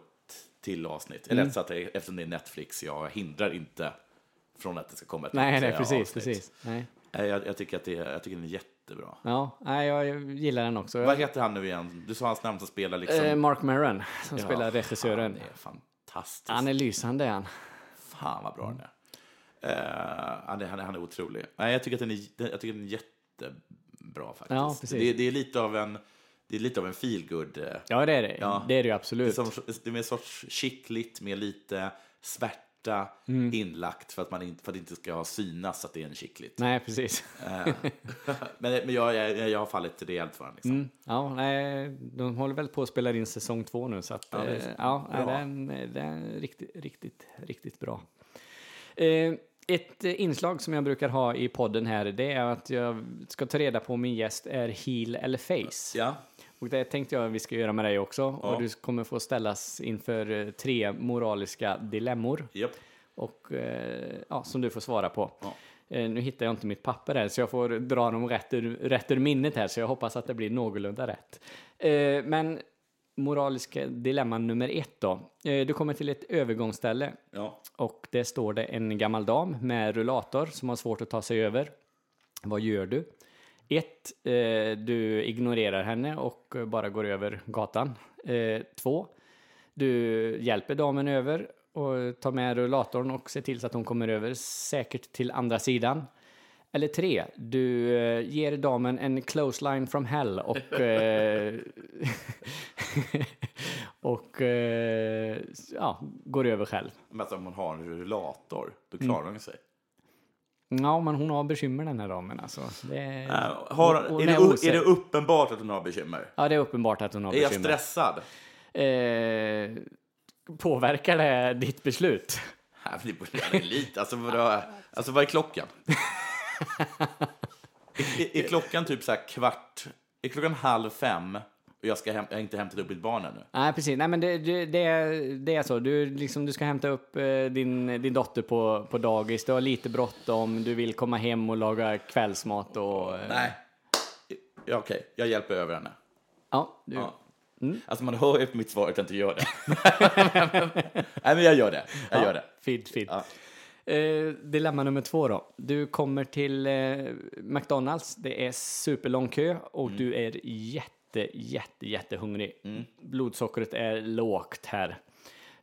till avsnitt. Eller så att det, eftersom det är Netflix, jag hindrar inte från att det ska komma ett Nej, nej, precis, avsnitt. precis. Nej. Eh, Jag, jag, tycker att det, jag tycker den är jättebra. Ja, nej, jag gillar den också. Vad heter han nu igen? Du sa hans namn som spelar liksom... Eh, Mark Maron, som Ja, spelar regissören. Han är fantastisk. Han är lysande, han. Fan vad bra den är. Eh, han, är, han, är, han är otrolig. Nej, jag tycker att den är, jag tycker den är jättebra faktiskt. Ja. Det, det är lite av en, det är lite av en feelgood. eh, Ja, det är det. Ja. Det är det ju Det är, absolut. som, det är en sorts chickligt med lite svärta Mm. inlagt för att, man inte, för att det inte ska ha synas att det är en chickligt. Nej, precis. Eh, men men jag, jag, jag har fallit rejält för den. Liksom. Mm. Ja, nej, de håller väl på att spela in säsong två nu, så att, Ja, det är eh, så. ja, nej, den, den är riktigt, riktigt, riktigt bra. Eh, ett inslag som jag brukar ha i podden här, det är att jag ska ta reda på om min gäst är heel eller face. Ja. Och det tänkte jag vi ska göra med dig också. Ja. Och du kommer få ställas inför eh, tre moraliska dilemmor. Japp. och, eh, ja, som du får svara på. Eh, nu hittar jag inte mitt papper här så jag får dra dem rätt ur, rätt ur minnet här så jag hoppas att det blir någorlunda rätt. Eh, men moraliska dilemma nummer ett då. Eh, du kommer till ett övergångsställe Ja. och det står det en gammal dam med rullator som har svårt att ta sig över. Vad gör du? Ett, eh, du ignorerar henne och bara går över gatan. Eh, två, du hjälper damen över och tar med rullatorn och ser till så att hon kommer över säkert till andra sidan. Eller tre, du eh, ger damen en clothesline from hell och, eh, och eh, ja, går över själv. Men alltså, om man har en rullator, då klarar hon sig. Ja, men hon har bekymmer den här damen alltså. Det, Äh, har, är, det, är är det uppenbart att hon har bekymmer? Ja, det är uppenbart att hon har Är jag bekymmer. stressad? Eh, påverkar det ditt beslut? Det borde jag lite. Alltså, vadå? alltså, vad är klockan? är, är, är klockan typ så här kvart? Är klockan halv fem och jag, ska häm- jag har inte hämtat upp mitt barn ännu? Nej, precis. Nej, men det, det, det, är, det är så. Du, liksom, du ska hämta upp eh, din, din dotter på, på dagis. Du har lite bråttom. Du vill komma hem och laga kvällsmat och... eh, Nej. Ja, Okej, jag hjälper över henne. Ja, du, Ja. Alltså man hör ju på mitt svar att jag inte gör det. Nej, men jag gör det. Jag gör det. Fint, fint. Ja. Eh, dilemma nummer två då. Du kommer till eh, McDonalds. Det är superlång kö och Mm. du är jätte, jätte, jättehungrig. Blodsockret är lågt här.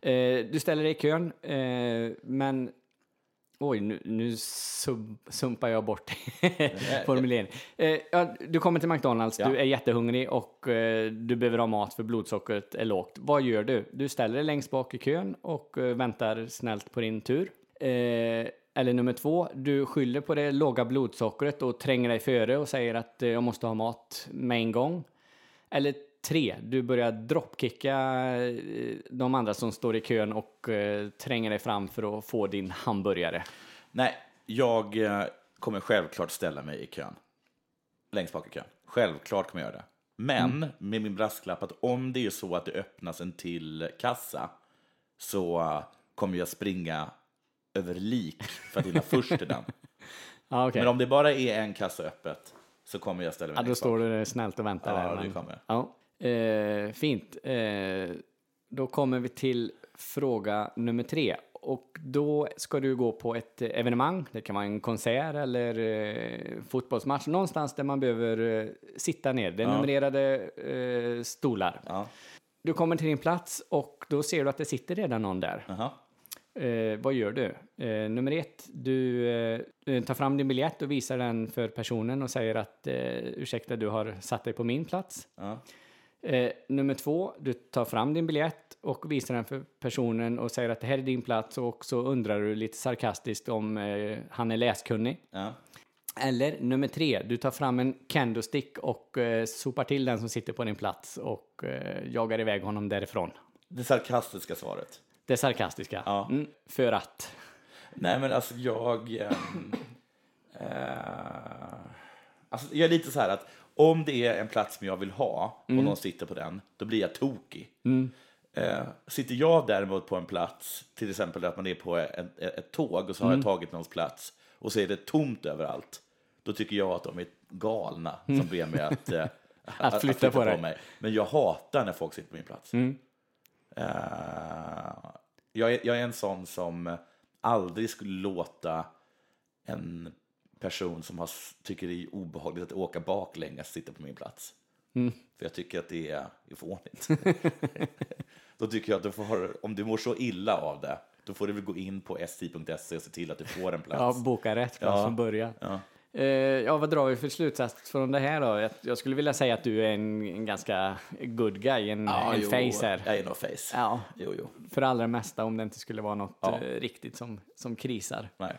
Eh, du ställer dig i kön, eh, men Oj, nu, nu sub, sumpar jag bort formuleringen. Eh, ja, du kommer till McDonalds, Ja. du är jättehungrig och eh, du behöver ha mat för blodsockret är lågt. Vad gör du? Du ställer dig längst bak i kön och eh, väntar snällt på din tur. Eh, eller nummer två, du skyller på det låga blodsockret och tränger dig före och säger att eh, jag måste ha mat med en gång. Eller tre, du börjar dropkicka eh, de andra som står i kön och eh, tränger dig fram för att få din hamburgare. Nej, jag eh, kommer självklart ställa mig i kön. Längst bak i kön. Självklart kommer jag göra det. Men med min brasklapp att om det är så att det öppnas en till kassa så eh, kommer jag springa över lik för att hinna först till den. Ja, okej. Men om det bara är en kassa öppet så kommer jag ställa mig Ja, då står du snällt och väntar Ja, där. det men- kommer Ja. Eh, fint. Eh, då kommer vi till fråga nummer tre. Och då ska du gå på ett evenemang. Det kan vara en konsert eller eh, fotbollsmatch. Någonstans där man behöver eh, sitta ner. Det är numrerade eh, stolar. Ja. Du kommer till din plats och då ser du att det sitter redan någon där. Jaha. Eh, vad gör du? Eh, nummer ett, du eh, tar fram din biljett och visar den för personen och säger att eh, ursäkta, du har satt dig på min plats. Ja. Eh, nummer två, du tar fram din biljett och visar den för personen och säger att det här är din plats och så undrar du lite sarkastiskt om eh, han är läskunnig. Ja. Eller nummer tre, du tar fram en candlestick och eh, sopar till den som sitter på din plats och eh, jagar iväg honom därifrån. Det sarkastiska svaret. Det sarkastiska. Ja. Mm, för att. Nej, men alltså jag... eh, alltså jag är lite så här att om det är en plats som jag vill ha och någon sitter på den, då blir jag tokig. Eh, sitter jag däremot på en plats, till exempel att man är på ett, ett tåg och så har jag tagit någons plats och så är det tomt överallt, då tycker jag att de är galna som ber mig att, eh, att, flytta på dig. mig. Men jag hatar när folk sitter på min plats. Eh, jag, är, jag är en sån som aldrig skulle låta en person som har, tycker det är obehagligt att åka baklänges sitta på min plats. För jag tycker att det är, är fånigt. då tycker jag att du får, om du mår så illa av det, då får du väl gå in på sti.se och se till att du får en plats. Ja, boka rätt plats Ja. från början. Ja. Eh, ja, vad drar vi för slutsats från det här då? Jag, skulle vilja säga att du är en, en ganska good guy, en, Ja, en jo, face här. Jag är nog face. Ja, Jo, jo. för allra mesta om det inte skulle vara något Ja. eh, riktigt som, som krisar. Nej,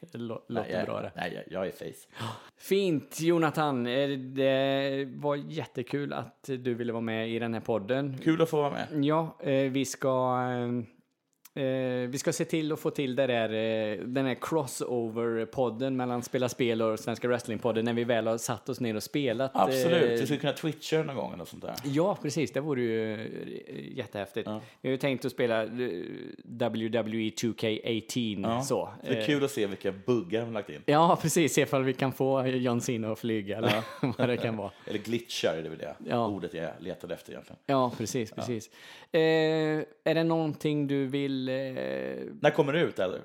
det lå- nej, låter jag, bra det. nej jag, jag är face. Fint Jonathan, Eh, det var jättekul att du ville vara med i den här podden. Kul att få vara med. Ja, vi ska Eh, vi ska se till att få till det där, eh, den här crossover-podden mellan Spela Spel och Svenska Wrestling-podden när vi väl har satt oss ner och spelat. Absolut, eh, vi skulle kunna twitcha någon gång eller sånt där. Ja, precis. Det vore ju eh, jättehäftigt. Vi har ju tänkt att spela eh, WWE 2K18. Ja. Så. Det är Eh, kul att se vilka buggar de har lagt in. Ja, precis. Se ifall vi kan få John Cena att flyga eller vad det kan vara. Eller glitchar är det väl det Ja. ordet jag letade efter egentligen. Ja, precis, precis. Är det någonting du vill... Eh, När kommer det ut eller?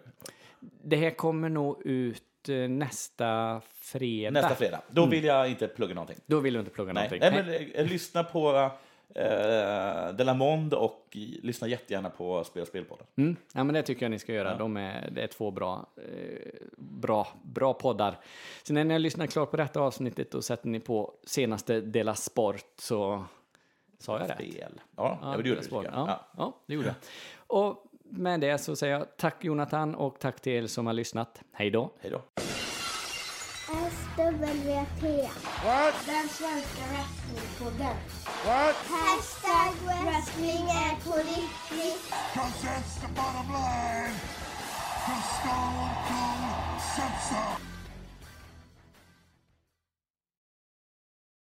det här kommer nog ut eh, nästa fredag. Nästa fredag. Då vill jag inte plugga någonting. Då vill du inte plugga Nej, någonting. Nej men eh, lyssna på eh, Delamond och lyssna jättegärna på Spela Spelpodden. Mm. Ja, men det tycker jag ni ska göra. De är, det är två bra, eh, bra, bra poddar. Sen när ni har lyssnat klart på detta avsnittet och sätter ni på senaste Dela Sport så sa jag det. Spel. Ja, ja, det gjorde du. Jag. Ja, ja, det gjorde jag. Och med det så säger jag tack Jonathan och tack till er som har lyssnat. Hej då! Hej då. SWT. What? Den svenska wrestlingpodden. What? Hashtag wrestling är på riktigt. Cause that's the bottom line. Cause Stone Cold so.